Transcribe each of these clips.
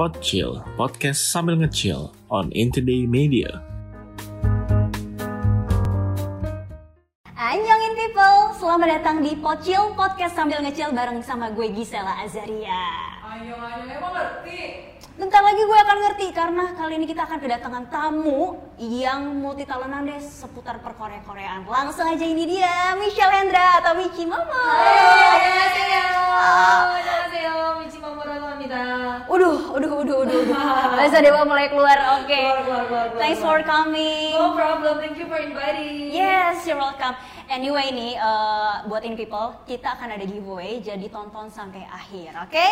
Podchill, podcast sambil ngechill on Intoday Media. Annyeongin people, selamat datang di Pocil Podcast sambil ngecil bareng sama gue Gisela Azaria. Ayo, ayo, emang ngerti? Bentar lagi gue akan ngerti karena kali ini kita akan kedatangan tamu yang multi talentan deh seputar perkorea-koreaan. Langsung aja ini dia, Michelle Hendra atau Michi Mama. Halo, annyeonghaseyo. Michi Momo Ramida. Uduh, uduh, uduh, uduh, uduh. Bahasa Dewa mulai keluar. Oke. Okay. Thanks for coming. No problem. Thank you for inviting. Yes, you're welcome. Anyway nih, eh, buat in people, kita akan ada giveaway, jadi tonton sampai akhir, oke?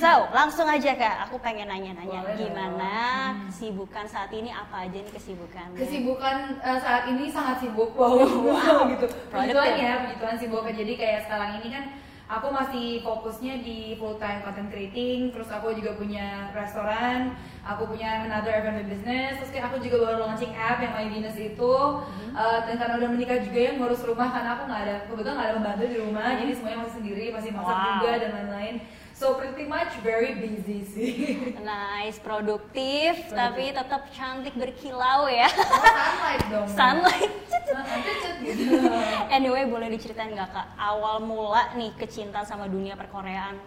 So, langsung aja kak, aku pengen nanya-nanya Boleh gimana kesibukan saat ini, apa aja nih kesibukan? Kesibukan eh, saat ini sangat sibuk. Wow, wow. gitu. Puji. Tuhan ya, puji Tuhan sibuk. Jadi kayak sekarang ini kan aku masih fokusnya di full time content creating, terus aku juga punya restoran, aku punya another F&B business, terus kayak aku juga baru launching app yang My Venus itu, Eh, dan karena udah menikah juga ya ngurus rumah karena aku nggak ada kebetulan nggak ada pembantu di rumah, jadi semuanya masih sendiri, masih masak Wow. juga dan lain-lain. So pretty much very busy sih. Nice, produktif, tapi tetap cantik berkilau ya. Oh, sunlight dong. Sunlight. Gitu. Anyway, boleh diceritain nggak kak awal mula nih kecintaan sama dunia perkoreaan?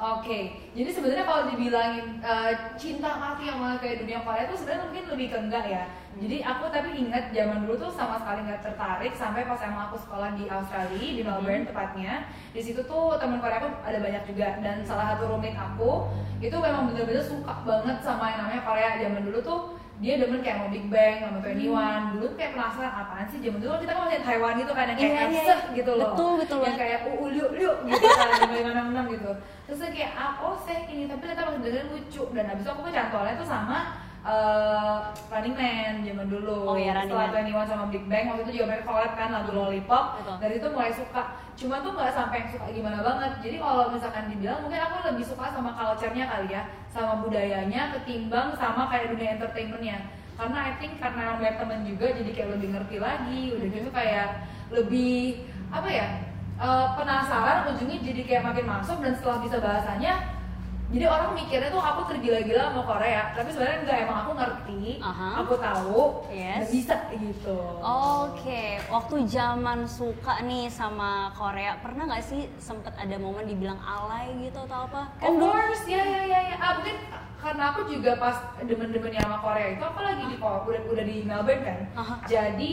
Oke, jadi sebenarnya kalau dibilangin eh, cinta mati sama kayak dunia Korea itu sebenarnya mungkin lebih ke enggak ya. Jadi aku tapi ingat zaman dulu tuh sama sekali nggak tertarik sampai pas emang aku sekolah di Australia di Melbourne tepatnya. Di situ tuh teman Korea aku ada banyak juga dan salah satu roommate aku itu memang bener-bener suka banget sama yang namanya Korea zaman dulu tuh dia demen kayak mau Big Bang, sama Twenty One. Dulu tuh kayak penasaran apaan sih zaman dulu kita kan masih Taiwan gitu kan yang kayak iya, Epseh iya. gitu loh. Betul, betul Yang kayak uu liuk liuk gitu kan enam enam gitu terus kayak ah oh saya ini tapi ternyata pas dengerin lucu dan habis itu aku kan cantolnya tuh sama eh, Running Man zaman dulu. Oh iya, Running setelah. Twenty One sama Big Bang waktu itu juga mereka collab kan lagu Lollipop. Betul. dari itu mulai suka. Cuma tuh nggak sampai yang suka gimana banget. Jadi kalau misalkan dibilang mungkin aku lebih suka sama culture-nya kali ya. Sama budayanya ketimbang sama kayak dunia entertainment-nya. Karena I think karena banyak temen juga jadi kayak lebih ngerti lagi. Udah gitu kayak lebih apa ya eh, penasaran ujungnya jadi kayak makin masuk. Dan setelah bisa bahasanya jadi orang mikirnya tuh aku tergila-gila sama Korea tapi sebenarnya enggak emang aku ngerti Aha. aku tahu Yes. dan bisa gitu Oke, waktu zaman suka nih sama Korea, pernah nggak sih sempet ada momen dibilang alay gitu atau apa? Of course, ya ya ya ya. Ah, mungkin karena aku juga pas demen-demennya sama Korea itu aku lagi di Korea, udah, udah di Melbourne kan. Aha. Jadi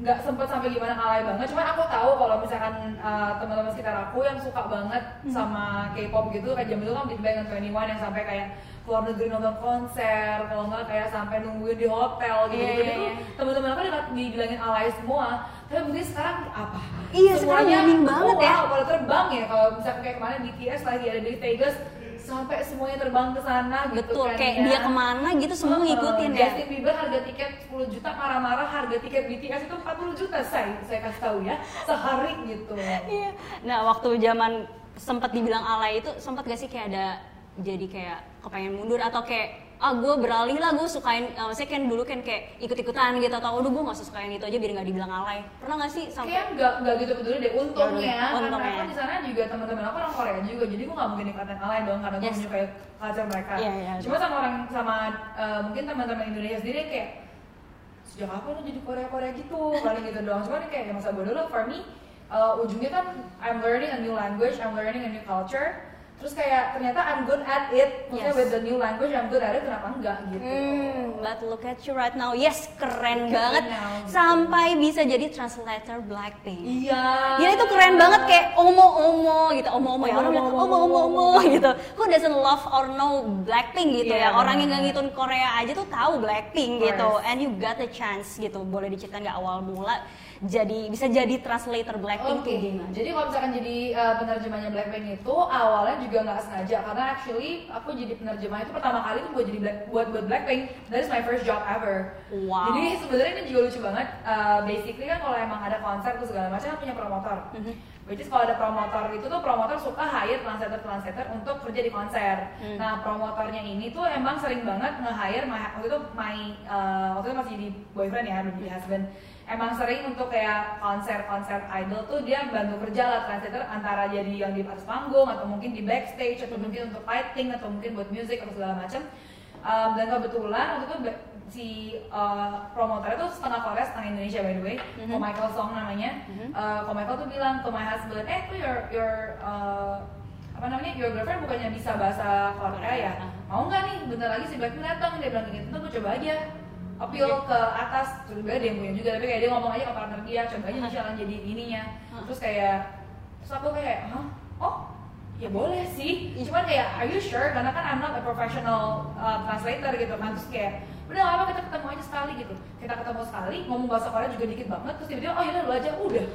nggak sempet sampai gimana alay banget. Cuman aku tahu kalau misalkan uh, teman-teman sekitar aku yang suka banget sama K-pop gitu, kayak jam itu kan Big Bang dan 21 yang sampai kayak keluar negeri nonton konser, kalau nggak kayak sampai nungguin di hotel gitu. Iya, gitu iya, itu iya. teman-teman aku udah dibilangin alay semua. Tapi mungkin sekarang apa? Iya, sekarang booming banget oh, ya. wow, pada terbang ya kalau misalkan kayak kemarin BTS lagi ada di Vegas sampai semuanya terbang ke sana gitu Betul, kan kayak ya. dia ke mana gitu semua ngikutin ya. Justin Bieber harga tiket 10 juta marah-marah harga tiket BTS itu 40 juta saya saya kasih tahu ya sehari gitu. Iya. Nah, waktu zaman sempat dibilang alay itu sempat gak sih kayak ada jadi kayak kepengen mundur atau kayak ah gue beralih lah gue sukain eh, maksudnya kan dulu kan kayak ikut-ikutan gitu atau udah gue gak usah sukain itu aja biar nggak dibilang alay pernah gak sih sampai Kayak nggak nggak gitu peduli deh untungnya Ya, karena untungnya. aku di sana juga teman-teman aku orang Korea juga jadi gue nggak mungkin dikatain alay dong karena gue Yes. menyukai culture mereka. Iya, iya. Cuma sama orang sama eh, mungkin teman-teman Indonesia sendiri kayak sejak kapan lu jadi Korea Korea gitu paling gitu doang. Cuma kayak ya masa bodoh lah for me eh, ujungnya kan I'm learning a new language, I'm learning a new culture. Terus kayak ternyata I'm good at it. Maksudnya Yes. with the new language I'm good at it kenapa enggak gitu. Hmm, but look at you right now. Yes, keren banget. now, gitu. Sampai bisa jadi translator Blackpink. Iya. Ya itu keren banget kayak omo omo gitu, omo omo ya orang bilang Omo, omo gitu. Who doesn't love or know Blackpink gitu Iya, ya? Orang yang nggak ngitun Korea aja tuh tahu Blackpink gitu. And you got the chance gitu. Boleh diceritain nggak awal mula jadi bisa jadi translator Blackpink Oke, tuh gimana? jadi kalau misalkan jadi uh, penerjemahnya Blackpink itu awalnya juga nggak sengaja karena actually aku jadi penerjemah itu pertama kali tuh buat jadi Black, buat buat Blackpink. That is my first job ever. Wow. Jadi sebenarnya ini juga lucu banget. Uh, basically kan kalau emang ada konser tuh segala macam punya promotor. Mhm. which is kalau ada promotor itu tuh promotor suka hire translator translator untuk kerja di konser Hmm. nah promotornya ini tuh emang sering banget nge-hire my- waktu itu my uh, waktu itu masih jadi boyfriend ya belum jadi husband emang sering untuk kayak konser-konser idol tuh dia bantu kerja lah translator antara jadi yang di atas panggung atau mungkin di backstage atau mungkin untuk lighting atau mungkin buat music atau segala macam Um, dan kebetulan waktu itu si uh, promotornya tuh setengah Korea setengah Indonesia by the way. Mhm. Ko Michael Song namanya. Mhm. Uh, Ko Michael tuh bilang to my husband eh tuh your your uh, apa namanya your girlfriend bukannya bisa bahasa Korea ya? Ah. mau nggak nih? Bentar lagi si Blackpink datang. Dia bilang gitu tuh gue coba aja appeal Oke. ke atas terus dia yang punya juga. Tapi kayak dia ngomong aja ke partner dia coba aja misalnya jadi ininya. Terus kayak terus aku kayak hah? Oh ya boleh sih. Ih. cuman kayak are you sure? Karena kan I'm not a professional uh, translator gitu kan. Terus kayak udah apa kita ketemu aja sekali gitu. Kita ketemu sekali ngomong bahasa Korea juga dikit banget. Terus tiba-tiba oh yaudah lu aja. Udah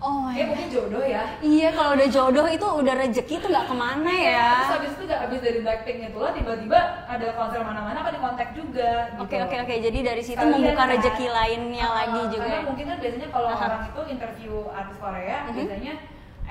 Oh God. mungkin jodoh ya Iya kalau udah jodoh itu udah rezeki tuh nggak ke mana ya. terus habis itu gak habis dari Blackpink itu lah tiba-tiba ada konser mana-mana kan di kontak juga gitu. Oke oke oke jadi dari situ Sekalian membuka kan. rezeki lainnya Uh, lagi juga. Karena mungkin kan biasanya kalau Aha. orang itu interview artis Korea Mhm. biasanya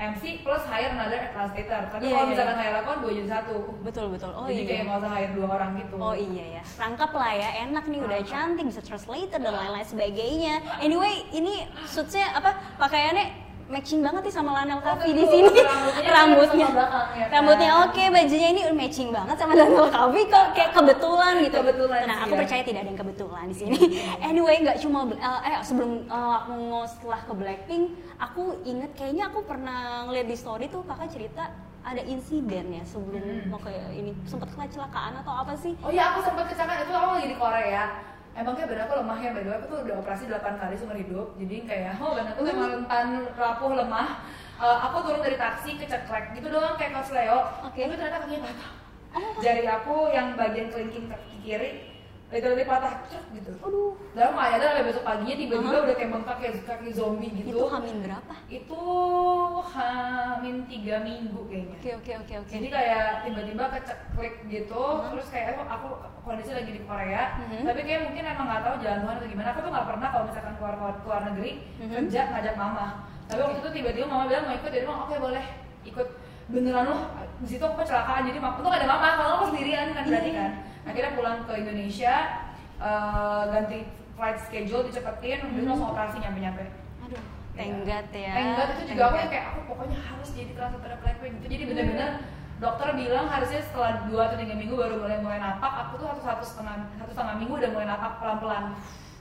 MC plus hire another translator. Tapi Iya, kalau iya, misalkan iya. hire aku dua jadi satu. Betul betul. Oh jadi kayak iya. nggak usah hire dua orang gitu. Oh iya ya, rangkap lah ya, enak nih udah cantik, bisa translator dan lain-lain sebagainya. Anyway, ini suitsnya apa pakaiannya matching banget nih sama Lanel Kavi di sini. Rambutnya Rambutnya, ya kan? rambutnya oke, bajunya ini matching banget sama Lanel Kavi kok kayak kebetulan gitu. Kebetulan Nah aku ya. percaya tidak ada yang kebetulan di sini. anyway, nggak cuma eh, eh sebelum eh, aku ngomong setelah ke Blackpink, aku inget kayaknya aku pernah ngeliat di story tuh kakak cerita ada insiden ya sebelum Hmm. mau ke ini sempat kecelakaan atau apa sih? Oh iya aku sempat kecelakaan itu aku lagi di Korea. Emang kayak badan aku lemah ya, by the way. Aku tuh udah operasi 8 kali seumur hidup. Jadi kayak, oh badan aku emang rentan, rapuh, lemah. Eh, Aku turun dari taksi keceklek gitu doang kayak Coach Leo. Oke. Tapi ternyata kakinya patah. Jari aku yang bagian kelingking kaki kiri literally patah gitu Aduh, Dalam nggak ada sampai besok paginya tiba-tiba udah kayak bengkak kayak kaki zombie gitu itu hamin berapa? Itu hamin tiga minggu kayaknya Oke oke oke oke. jadi kayak tiba-tiba keceklik gitu Hmm. terus kayak aku, aku kondisi lagi di Korea Mhm. tapi kayak mungkin emang nggak tahu jalan Tuhan atau gimana aku tuh nggak pernah kalau misalkan keluar keluar, keluar negeri Mhm. kerja ngajak mama tapi waktu itu tiba-tiba mama bilang mau ikut jadi mama oke boleh ikut beneran loh di situ aku kecelakaan jadi tuh gak ada mama kalau aku sendirian kan berarti Iya. kan. Akhirnya pulang ke Indonesia eh, ganti flight schedule dicepetin Mhm. langsung operasi nyampe-nyampe. Aduh, tenggat ya. Tenggat itu juga aku Tenggat. yang kayak aku pokoknya harus jadi translator Blackpink itu jadi bener-bener dokter bilang harusnya setelah dua atau tiga minggu baru mulai mulai napak. Aku tuh satu satu setengah satu setengah minggu udah mulai napak pelan pelan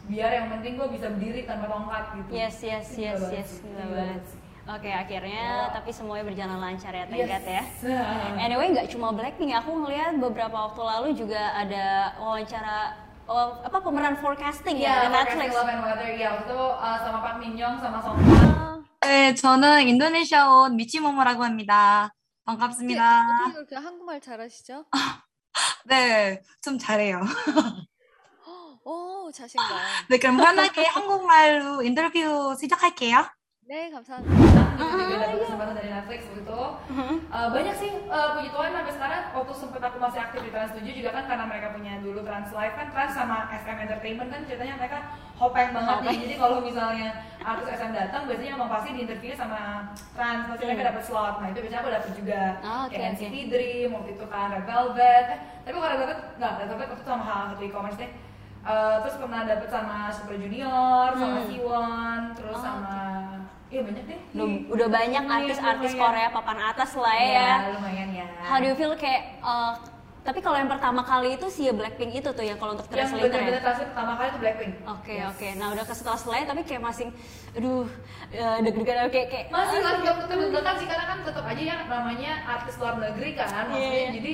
biar yang penting gue bisa berdiri tanpa tongkat gitu. Yes yes yes gila banget yes sih, gila gila banget. banget sih. Oke akhirnya Ya. tapi semuanya berjalan lancar ya tenggat ya. Yes. Anyway nggak cuma Blackpink, aku ngeliat beberapa waktu lalu juga ada wawancara oh, apa pemeran forecasting ya, Iya, di Netflix. Love and Weather ya waktu itu uh, sama Pak Min Young sama Song Kang. 네, 저는 인도네시아 온 미치모모라고 합니다. 반갑습니다. 어떻게 그렇게 한국말 잘하시죠? 네, 좀 잘해요. 오, 자신감. 네, 그럼 편하게 한국말로 인터뷰 시작할게요. deh kamsahamnida ah, kesempatan dari Netflix begitu uh, banyak sih uh, puji Tuhan sampai sekarang waktu sempet aku masih aktif di Trans 7 juga kan karena mereka punya dulu Trans Live kan Trans sama SM Entertainment kan ceritanya mereka hopeng banget nih. Jadi kalau misalnya artis SM datang biasanya emang pasti di interview sama Trans pasti mereka dapat slot. Nah itu biasanya aku dapat juga. Oh, okay, kayak NCT. Dream waktu itu kan Red Velvet. Eh, tapi kalau Red Velvet nggak Red Velvet waktu itu sama hal satu e-commerce deh. Terus pernah dapet sama Super Junior sama. Siwon terus sama Iya banyak deh. Udah, udah banyak artis-artis. Korea papan atas lah ya. Iya, lumayan ya. How do you feel kayak uh, tapi kalau yang pertama kali itu si Blackpink itu tuh ya kalau untuk yang bener-bener ya. pertama kali itu Blackpink. Oke Yes. oke. Nah udah ke setelah setelah tapi kayak masih, aduh eh, deg-degan kayak kayak Masih kan belum tetap deg-degan sih karena kan tetap aja yang namanya artis luar negeri kan. Maksudnya Iya. jadi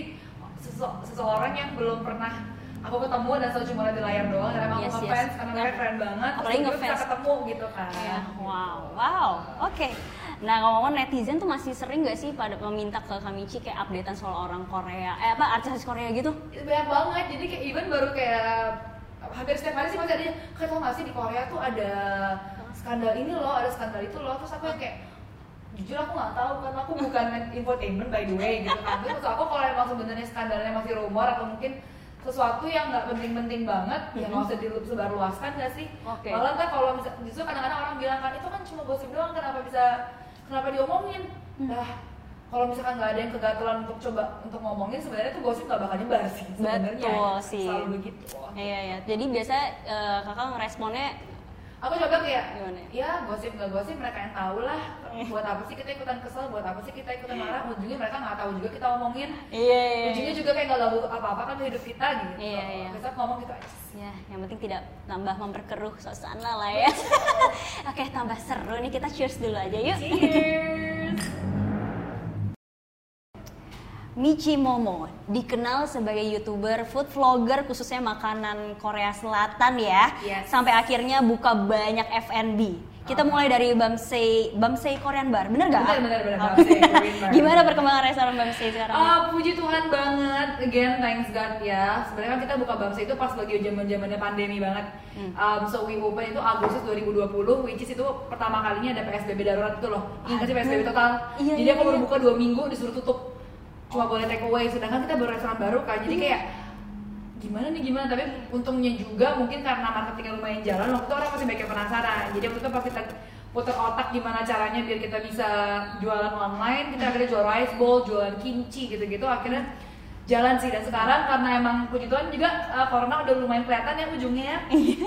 sese- seseorang yang belum pernah aku ketemu dan selalu cuma lihat di layar doang karena emang Yes, aku yes. ngefans karena mereka keren banget. Apalagi Terus ngefans. bisa ketemu gitu kan. Iya, wow, wow, oke. Nah ngomong netizen tuh masih sering gak sih pada meminta ke Kamichi kayak updatean soal orang Korea, eh apa artis Korea gitu? Itu banyak banget jadi kayak even baru kayak hampir setiap hari sih masih ada kayak tau gak sih di Korea tuh ada skandal ini loh ada skandal itu loh terus aku yang kayak jujur aku nggak tahu karena aku bukan infotainment by the way gitu kan terus aku kalau emang sebenarnya skandalnya masih rumor atau mungkin sesuatu yang nggak penting-penting banget ya nggak usah disebarluaskan nggak sih Oke. malah kan kalau misal justru kadang-kadang orang bilang kan itu kan cuma gosip doang kenapa bisa kenapa diomongin nah kalau misalkan nggak ada yang kegatelan untuk coba untuk ngomongin sebenarnya tuh gosip nggak bakal nyebar sih sebenarnya Betul sih. selalu begitu Iya iya. Jadi biasa eh, kakak ngeresponnya aku coba kayak Gimana? ya gosip nggak gosip mereka yang tahu lah buat apa sih kita ikutan kesel buat apa sih kita ikutan marah ujungnya mereka nggak tahu juga kita ngomongin iya iya. ujungnya juga kayak nggak ganggu apa-apa kan hidup kita gitu Iya, iya. ngomong gitu aja. Ya, yang penting tidak nambah memperkeruh suasana lah ya. Oke, tambah seru nih kita cheers dulu aja yuk. cheers Michi Momo dikenal sebagai youtuber food vlogger khususnya makanan Korea Selatan ya. Yes. Sampai akhirnya buka banyak F&B. Kita mulai dari Bamsei Bamsei Korean Bar, bener gak? Bener, bener, bener, Oh. Bamsei Korean Bar. Gimana perkembangan restoran Bamsei sekarang? Ah, puji Tuhan banget, again thanks God ya. Sebenarnya kan kita buka bangsa itu pas lagi zaman zamannya pandemi banget. Um, so we open itu Agustus 2020, which is itu pertama kalinya ada PSBB darurat itu loh. Ingat sih PSBB total. Iya, Jadi iya, aku baru iya. buka dua minggu disuruh tutup. Cuma boleh take away. Sedangkan kita baru restoran baru kan. Jadi kayak gimana nih gimana? Tapi untungnya juga mungkin karena marketingnya lumayan jalan waktu itu orang masih banyak yang penasaran. Jadi waktu itu pas kita putar otak gimana caranya biar kita bisa jualan online kita akhirnya jual rice bowl jualan kimchi gitu-gitu akhirnya jalan sih. Dan sekarang karena emang puji Tuhan juga uh, corona udah lumayan kelihatan ya ujungnya ya.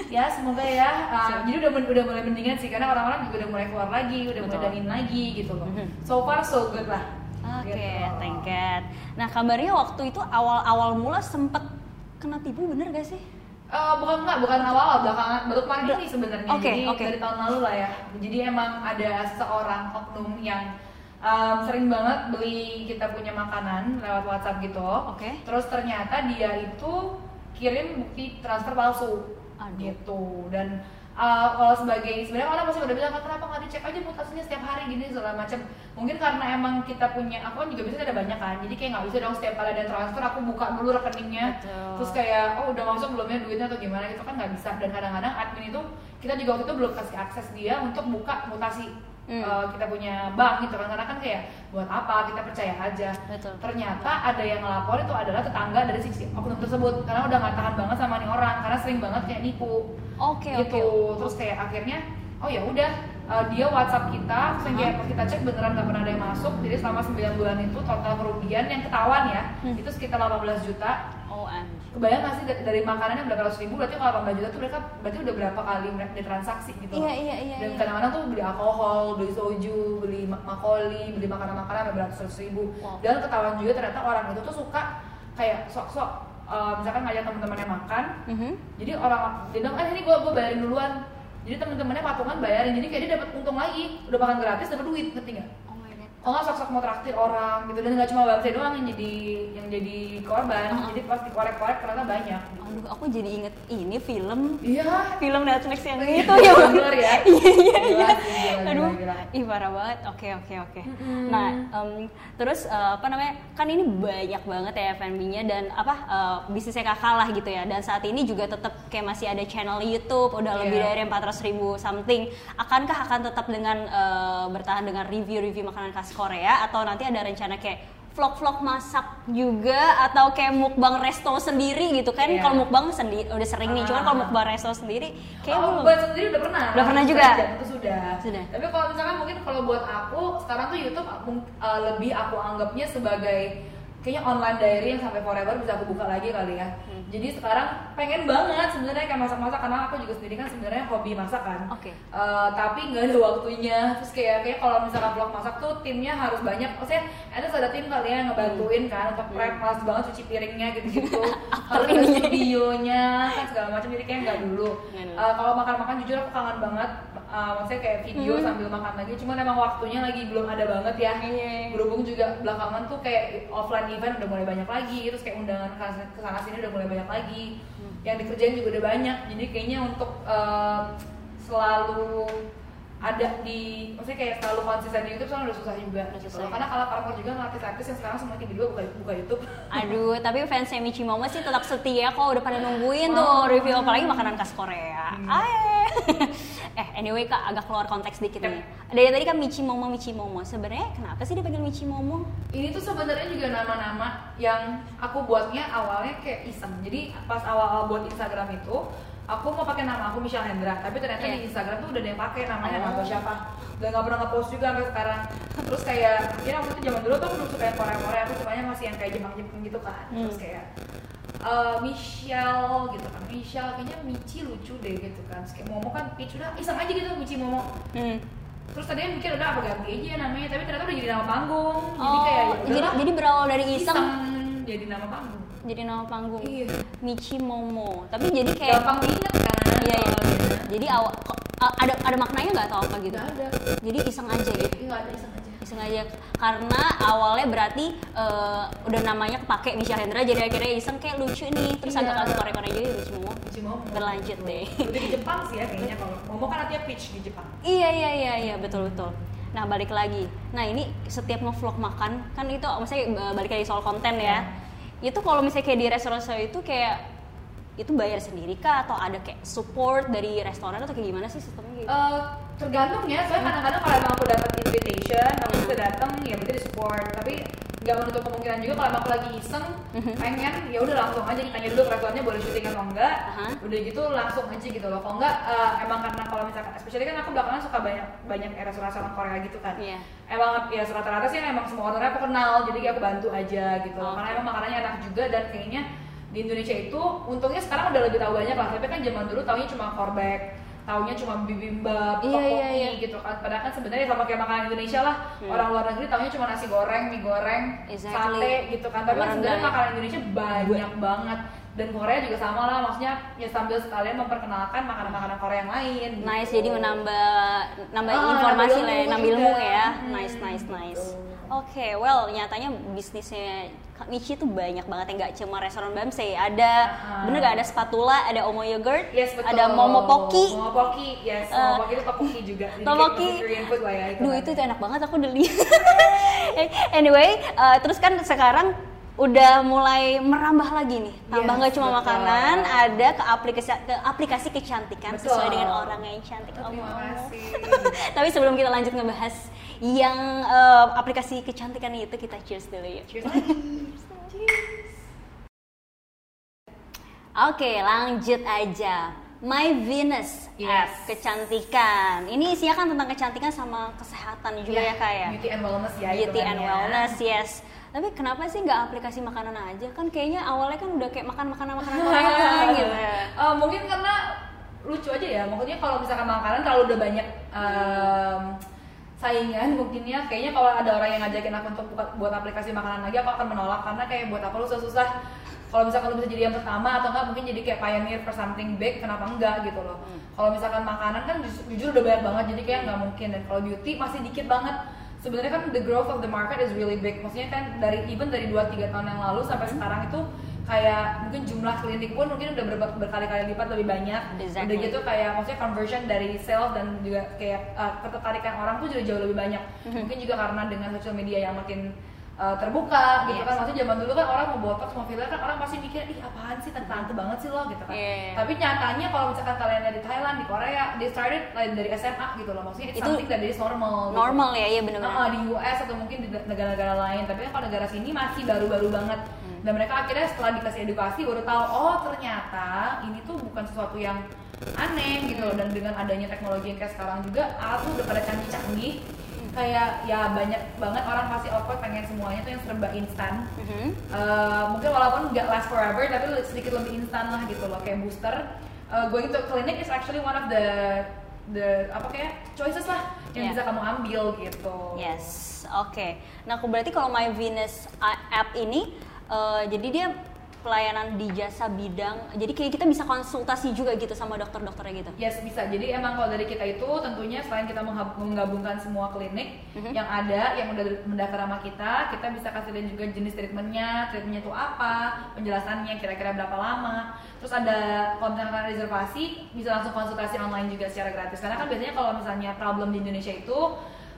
Ya semoga ya. Uh, jadi udah udah mulai mendingan sih karena orang-orang juga udah mulai keluar lagi udah mulai dine lagi gitu loh. So far so good lah Oke, Gitu. thank God. Nah, kabarnya waktu itu awal-awal mula sempet kena tipu bener gak sih? Eh, bukan enggak, bukan awal belakangan baru kemarin ini sebenarnya. Oke, Jadi oke. dari tahun lalu lah ya. Jadi emang ada seorang oknum yang um, sering banget beli kita punya makanan lewat WhatsApp gitu. Oke. Terus ternyata dia itu kirim bukti transfer palsu. Aduh. Gitu. Dan uh, kalau sebagai sebenarnya orang masih udah bilang "Kak, kenapa nggak dicek aja mutasinya setiap hari gini segala macam. Mungkin karena emang kita punya aku kan juga biasanya ada banyak kan. Jadi kayak nggak bisa dong setiap kali ada transfer aku buka dulu rekeningnya Betul. terus kayak oh udah masuk belumnya duitnya atau gimana gitu kan nggak bisa dan kadang-kadang admin itu kita juga waktu itu belum kasih akses dia untuk buka mutasi Hmm. eh, kita punya bank gitu kan karena kan kayak buat apa kita percaya aja Betul. ternyata ada yang ngelapor itu adalah tetangga dari si oknum tersebut karena udah nggak tahan banget sama nih orang karena sering banget kayak nipu Oke, gitu oke. terus kayak akhirnya oh ya udah eh, dia WhatsApp kita terus yang kayak pas kita cek beneran nggak pernah ada yang masuk jadi selama 9 bulan itu total kerugian yang ketahuan ya Hmm. itu sekitar 18 juta Oh. Kebayang nggak sih dari, makanannya berapa ratus ribu berarti kalau 18 juta tuh mereka berarti udah berapa kali mereka ditransaksi gitu Iya, iya, iya, dan iya. kadang-kadang tuh beli alkohol beli soju beli ma- makoli beli makanan-makanan beratus ribu Wow. dan ketahuan juga ternyata orang itu tuh suka kayak sok-sok eh, misalkan ngajak teman-temannya makan Mhm. jadi orang dia bilang ah ini gua gua bayarin duluan jadi teman-temannya patungan bayarin jadi kayak dia dapat untung lagi udah makan gratis dapat duit ngerti nggak Oh nggak sok-sok mau traktir orang gitu. Dan nggak cuma bangsa doang yang jadi yang jadi korban. Uh-huh. jadi pas dikorek-korek ternyata banyak. Aduh, aku jadi inget ini film. Iya. Film Netflix yang Iya, itu ya bener ya? iya iya iya. Gila, aduh. ih parah banget. Oke oke oke. Nah em, terus eh, apa namanya kan ini banyak banget ya F&B-nya dan apa eh, bisnisnya kakak lah gitu ya. Dan saat ini juga tetap kayak masih ada channel YouTube udah lebih Iya. dari 400 ribu something. Akankah akan tetap dengan eh, bertahan dengan review-review makanan khas Korea atau nanti ada rencana kayak vlog-vlog masak juga atau kayak mukbang resto sendiri gitu kan Iya. kalau mukbang sendiri udah sering nih cuman Ah. kalau mukbang resto sendiri kayak oh, buat sendiri udah pernah. Udah pernah juga? Itu sudah. Sudah. Tapi kalau misalkan mungkin kalau buat aku sekarang tuh YouTube aku- uh, lebih aku anggapnya sebagai kayaknya online diary yang sampai forever bisa aku buka lagi kali ya. Hmm. Jadi sekarang pengen banget sebenarnya kayak masak-masak karena aku juga sendiri kan sebenarnya hobi masak kan. Oke. Uh, tapi nggak ada waktunya. Terus kayak kayak kalau misalkan vlog masak tuh timnya harus banyak. Maksudnya ada ada tim kali ya ngebantuin kan untuk prep malas banget cuci piringnya gitu-gitu. harus ada studionya kan segala macam jadi kayak nggak dulu. Nggak dulu. Uh, kalau makan-makan jujur aku kangen banget. Uh, maksudnya kayak video Hmm. sambil makan lagi. Cuman emang waktunya lagi belum ada banget ya. Iya. Berhubung juga belakangan tuh kayak offline event udah mulai banyak lagi. Terus kayak undangan ke sana sini udah mulai banyak lagi. Hmm. Yang dikerjain juga udah banyak. Jadi kayaknya untuk uh, selalu ada di maksudnya kayak selalu konsisten di YouTube soalnya udah susah juga gitu susah. Karena kalau artis juga artis-artis yang sekarang semuanya tiba-tiba buka, buka YouTube. Aduh, tapi fans Michi Momo sih tetap setia kok udah pada nungguin Oh. tuh review apalagi makanan khas Korea. Hmm. Eh, anyway Kak, agak keluar konteks dikit nih. Dari tadi kan Michi Momo Michi Momo. Sebenarnya kenapa sih dipanggil Michi Momo? Ini tuh sebenarnya juga nama-nama yang aku buatnya awalnya kayak iseng. Jadi pas awal-awal buat Instagram itu aku mau pakai nama aku Michelle Hendra tapi ternyata Iya. di Instagram tuh udah ada yang pakai namanya Oh. siapa. Udah nggak pernah nge-post juga sampai sekarang. Terus kayak akhirnya waktu itu zaman dulu tuh aku belum suka yang Korea Korea aku sukanya masih yang kayak Jepang Jepang gitu kan. Terus Hmm. kayak eh, Michelle gitu kan. Michelle kayaknya Michi lucu deh gitu kan. Terus kayak Momo kan Peach udah iseng aja gitu Michi Momo. Hmm. terus tadinya mikir udah apa ganti aja namanya tapi ternyata udah jadi nama panggung. Jadi Oh, kayak ya jadi, udahlah, jadi berawal dari iseng. Iseng jadi nama panggung jadi nama panggung. Iya. Michi Momo. Tapi jadi kayak gampang diinget kan Iya, iya. Jadi awal ada ada maknanya nggak atau apa gitu? Nggak ada. Jadi iseng aja gitu. Iya, nggak ada iseng aja Iseng aja karena awalnya berarti eh, udah namanya kepake Michelle Hendra jadi akhirnya iseng kayak lucu nih terus Iya. agak kasih korek-korek jadi Michi Momo. Michi Momo Berlanjut deh. udah di Jepang sih ya kayaknya kalau Momo kan artinya peach di Jepang Iya iya iya iya betul betul. Nah balik lagi. Nah ini setiap ngevlog makan kan itu maksudnya eh, balik lagi soal konten ya. Itu kalau misalnya kayak di restoran saya itu kayak itu bayar sendiri kah atau ada kayak support dari restoran atau kayak gimana sih sistemnya gitu? Eh, tergantung ya, soalnya kadang-kadang kalau emang aku dapat invitation, aku bisa datang, ya berarti di support. Tapi nggak menutup kemungkinan juga kalau aku lagi iseng, pengen, ya udah langsung aja ditanya dulu ke restorannya boleh syuting atau enggak. Aha. Udah gitu langsung aja gitu loh. Kalau enggak, eh, emang karena kalau misalkan, especially kan aku belakangan suka banyak banyak restoran-restoran Korea gitu kan. Iya. Emang ya rata-rata sih emang semua ownernya aku kenal, jadi kayak aku bantu aja gitu. Oke. Karena emang makanannya enak juga dan kayaknya di Indonesia itu untungnya sekarang udah lebih tahu banyak lah tapi kan zaman dulu taunya cuma korbek taunya cuma bibimbap, Iya, iya, iya. gitu kan padahal kan sebenarnya sama kayak makanan Indonesia lah Hmm. orang luar negeri taunya cuma nasi goreng, mie goreng, Exactly. sate gitu kan tapi sebenarnya ya. makanan Indonesia banyak banget dan Korea juga sama lah maksudnya ya sambil sekalian memperkenalkan makanan-makanan Korea yang lain gitu. Nice jadi menambah nambah Ah, informasi nambah lah ya, nambah ilmu ya. Hmm, Nice nice nice. gitu. Oke, well nyatanya bisnisnya Kak Michi tuh banyak banget ya nggak cuma restoran Bamse, ada Ah. bener gak ada spatula, ada Omo yogurt, Yes, betul. ada Momopoki, Momopoki, yes. Eh, Momopoki itu topoki juga. Food lah ya. Duh kan. itu tuh enak banget aku udah lihat. anyway, eh, terus kan sekarang udah mulai merambah lagi nih. Tambah Yes, nggak cuma betul. makanan, ada ke aplikasi ke aplikasi kecantikan Betul. sesuai dengan orang yang cantik. Oh, terima Omo. kasih. Tapi sebelum kita lanjut ngebahas yang eh, aplikasi kecantikan itu kita cheers dulu yuk. Cheers lagi. Oke, lanjut aja. My Venus Yes. app kecantikan. Ini isinya kan tentang kecantikan sama kesehatan juga ya kak ya. Beauty and wellness ya. Beauty and hitungannya. wellness, yes. Tapi kenapa sih nggak aplikasi makanan aja? Kan kayaknya awalnya kan udah kayak makan makanan makanan Korea gitu. Eh, mungkin karena lucu aja ya. Maksudnya kalau misalkan makanan kalau udah banyak em, saingan mungkinnya kayaknya kalau ada orang yang ngajakin aku untuk buka, buat aplikasi makanan lagi aku akan menolak. Karena kayak buat apa lu susah-susah. Kalau misalkan lu bisa jadi yang pertama atau enggak mungkin jadi kayak pioneer for something big kenapa enggak gitu loh. Kalau misalkan makanan kan jujur, jujur udah banyak banget jadi kayak nggak mungkin. Dan kalau beauty masih dikit banget. Sebenarnya kan the growth of the market is really big. Maksudnya kan dari even dari 2-3 tahun yang lalu sampai sekarang itu kayak mungkin jumlah klinik pun mungkin udah ber- berkali-kali lipat lebih banyak Exactly. udah gitu kayak maksudnya conversion dari sales dan juga kayak uh, ketertarikan orang tuh juga jauh lebih banyak mungkin juga karena dengan social media yang makin uh, terbuka gitu Yes. kan maksudnya zaman dulu kan orang mau botox mau filler kan orang pasti mikir ih apaan sih tante banget sih lo gitu kan Yeah. tapi nyatanya kalau misalkan kalian dari Thailand di Korea they started like, dari SMA gitu loh maksudnya it's Itu something that is normal gitu. Normal ya, iya bener-bener. Nah, di US atau mungkin di negara-negara lain tapi kan kalau negara sini masih baru-baru banget dan mereka akhirnya setelah dikasih edukasi baru tahu oh ternyata ini tuh bukan sesuatu yang aneh gitu loh. Dan dengan adanya teknologi yang kayak sekarang juga alat tuh udah pada canggih-canggih. Kayak ya banyak banget orang pasti awkward pengen semuanya tuh yang serba instan. Mhm. Eh, mungkin walaupun nggak last forever tapi sedikit lebih instan lah gitu loh. Kayak booster. Eh, going to clinic is actually one of the the apa kayak choices lah yang Yeah. bisa kamu ambil gitu. Yes, oke. Nah, aku berarti kalau My Venus a- app ini, eh, jadi dia pelayanan di jasa bidang, jadi kayak kita bisa konsultasi juga gitu sama dokter-dokternya gitu. Yes bisa. Jadi emang kalau dari kita itu tentunya selain kita menggabungkan semua klinik Mhm. yang ada yang udah mendaftar sama kita, kita bisa kasih lihat juga jenis treatmentnya, treatmentnya itu apa, penjelasannya kira-kira berapa lama. Terus ada kalau misalkan kalian reservasi bisa langsung konsultasi online juga secara gratis. Karena kan biasanya kalau misalnya problem di Indonesia itu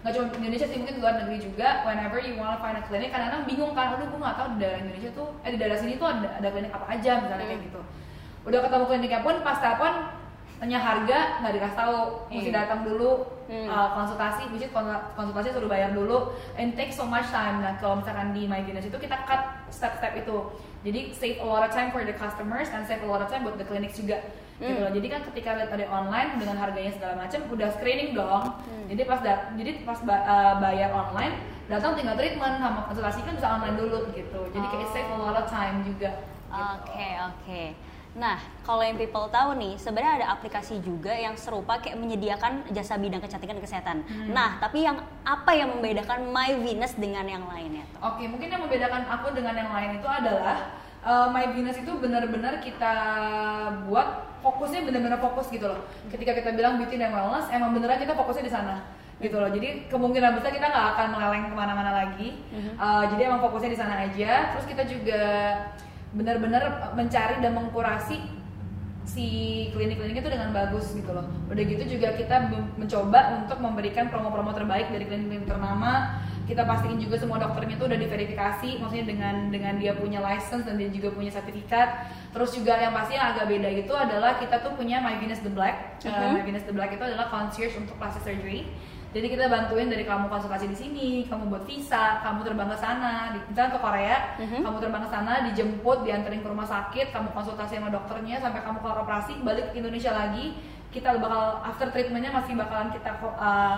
nggak cuma Indonesia sih mungkin luar negeri juga whenever you wanna find a clinic kadang-kadang bingung kan aduh gue nggak tahu di daerah Indonesia tuh eh di daerah sini tuh ada, ada klinik apa aja misalnya kayak Hmm. gitu udah ketemu kliniknya pun pas telepon tanya harga nggak dikasih tahu mesti Iya. datang dulu Hmm. uh, konsultasi konsul- konsultasi suruh bayar dulu and take so much time nah kalau misalkan di My Venus itu kita cut step-step itu jadi save a lot of time for the customers and save a lot of time buat the clinics juga gitu loh. Jadi kan ketika lihat ada online dengan harganya segala macam udah screening dong. Jadi pas jadi pas ba- uh, bayar online datang tinggal treatment sama konsultasi kan bisa online dulu gitu. Jadi kayak Oh. save a lot of time juga. gitu. Oke oke. Nah kalau yang people tahu nih sebenarnya ada aplikasi juga yang serupa kayak menyediakan jasa bidang kecantikan dan kesehatan. Hmm. Nah tapi yang apa yang membedakan My Venus dengan yang lainnya tuh? Oke, mungkin yang membedakan aku dengan yang lain itu adalah uh, My Venus itu benar-benar kita buat fokusnya benar-benar fokus gitu loh. Ketika kita bilang beauty dan wellness, emang beneran kita fokusnya di sana gitu loh. Jadi kemungkinan besar kita nggak akan meleleng ke mana-mana lagi. Uh, jadi emang fokusnya di sana aja. Terus kita juga benar-benar mencari dan mengkurasi si klinik-klinik itu dengan bagus gitu loh. Udah gitu juga kita mencoba untuk memberikan promo-promo terbaik dari klinik-klinik ternama. Kita pastiin juga semua dokternya itu udah diverifikasi, maksudnya dengan dengan dia punya license dan dia juga punya sertifikat. Terus juga yang pasti yang agak beda itu adalah kita tuh punya My Venus the Black. Uh, Mhm. My Venus the Black itu adalah concierge untuk plastic surgery. Jadi kita bantuin dari kamu konsultasi di sini, kamu buat visa, kamu terbang ke sana, di, misalnya ke Korea, Mhm. kamu terbang ke sana, dijemput, dianterin ke rumah sakit, kamu konsultasi sama dokternya sampai kamu kelar operasi, balik ke Indonesia lagi, kita bakal after treatmentnya masih bakalan kita uh,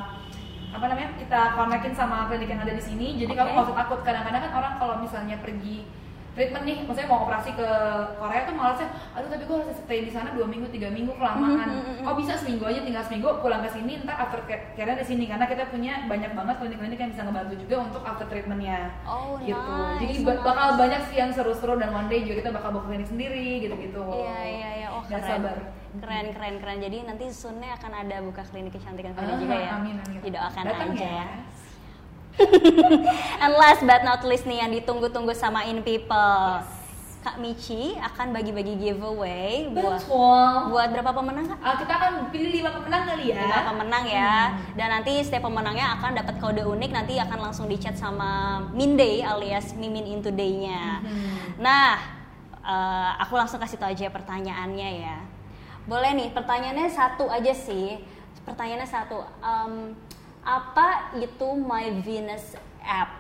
apa namanya kita konekin sama klinik yang ada di sini. Jadi kamu Oke. nggak usah takut. Kadang-kadang kan orang kalau misalnya pergi treatment nih, maksudnya mau operasi ke Korea tuh malasnya, aduh tapi gue harus stay di sana dua minggu tiga minggu kelamaan. Mhm. Oh bisa seminggu aja, tinggal seminggu pulang ke sini, ntar after care di sini karena kita punya banyak banget klinik-klinik yang bisa ngebantu juga untuk after treatmentnya. Oh gitu. nice, Jadi nice. bakal banyak sih yang seru-seru dan one day juga kita bakal buka klinik sendiri gitu-gitu. Iya iya iya. Oh keren. sabar. Keren keren keren. Jadi nanti soonnya akan ada buka klinik kecantikan Ah, pada juga ya. Amin amin. Didoakan Datang aja ya. ya. And last but not least nih yang ditunggu-tunggu sama In People. Kak Michi akan bagi-bagi giveaway buat Betul. buat berapa pemenang Kak? Ah, kita akan pilih lima pemenang kali ya. lima pemenang ya dan nanti setiap pemenangnya akan dapat kode unik nanti akan langsung dicat sama Minday alias Mimin in Today-nya nah eh, aku langsung kasih tau aja pertanyaannya ya boleh nih pertanyaannya satu aja sih pertanyaannya satu Em, apa itu My Venus app?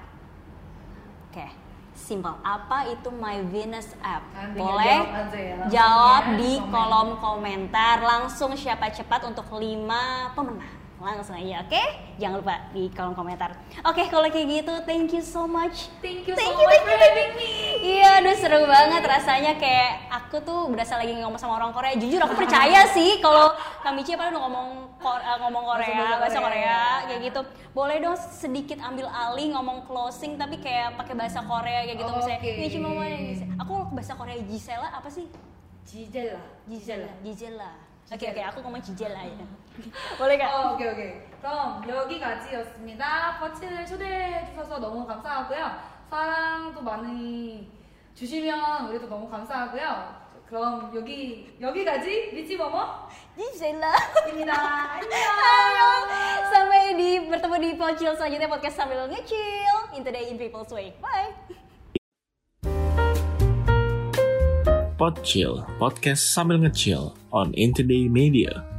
Oke simple apa itu My Venus app? Tinggal boleh jawab aja ya, jawab ya, di komen. kolom komentar. Langsung siapa cepat untuk lima pemenang langsung aja oke jangan lupa di kolom komentar oke kalau kayak gitu thank you so much Thank you Thank so you, much thank for you, having me. Iya, aduh seru banget rasanya kayak aku tuh berasa lagi ngomong sama orang Korea. Jujur aku percaya sih kalau Kamichi apa udah ngomong eh, ngomong Korea, bahasa Korea. Korea kayak gitu. Boleh dong sedikit ambil alih ngomong closing tapi kayak pakai bahasa Korea kayak gitu misalnya. Oke. Michi mama Aku bahasa Korea Gisela apa sih? Gisela. Gisela. Gisela. Oke oke, aku ngomong Gisela ya. Boleh Kak? 어, 오케이 오케이. 그럼 여기까지였습니다. 버친을 초대해 주셔서 너무 감사하고요. 사랑도 많이 주시면 우리도 너무 감사하고요. 그럼 여기 여기까지 미치버머입니다. Gisela. 안녕. Sampai di bertemu di Pocil selanjutnya podcast sambil ngecil in today in people's way. Bye. Podchill, podcast sambil ngecil on In Today Media.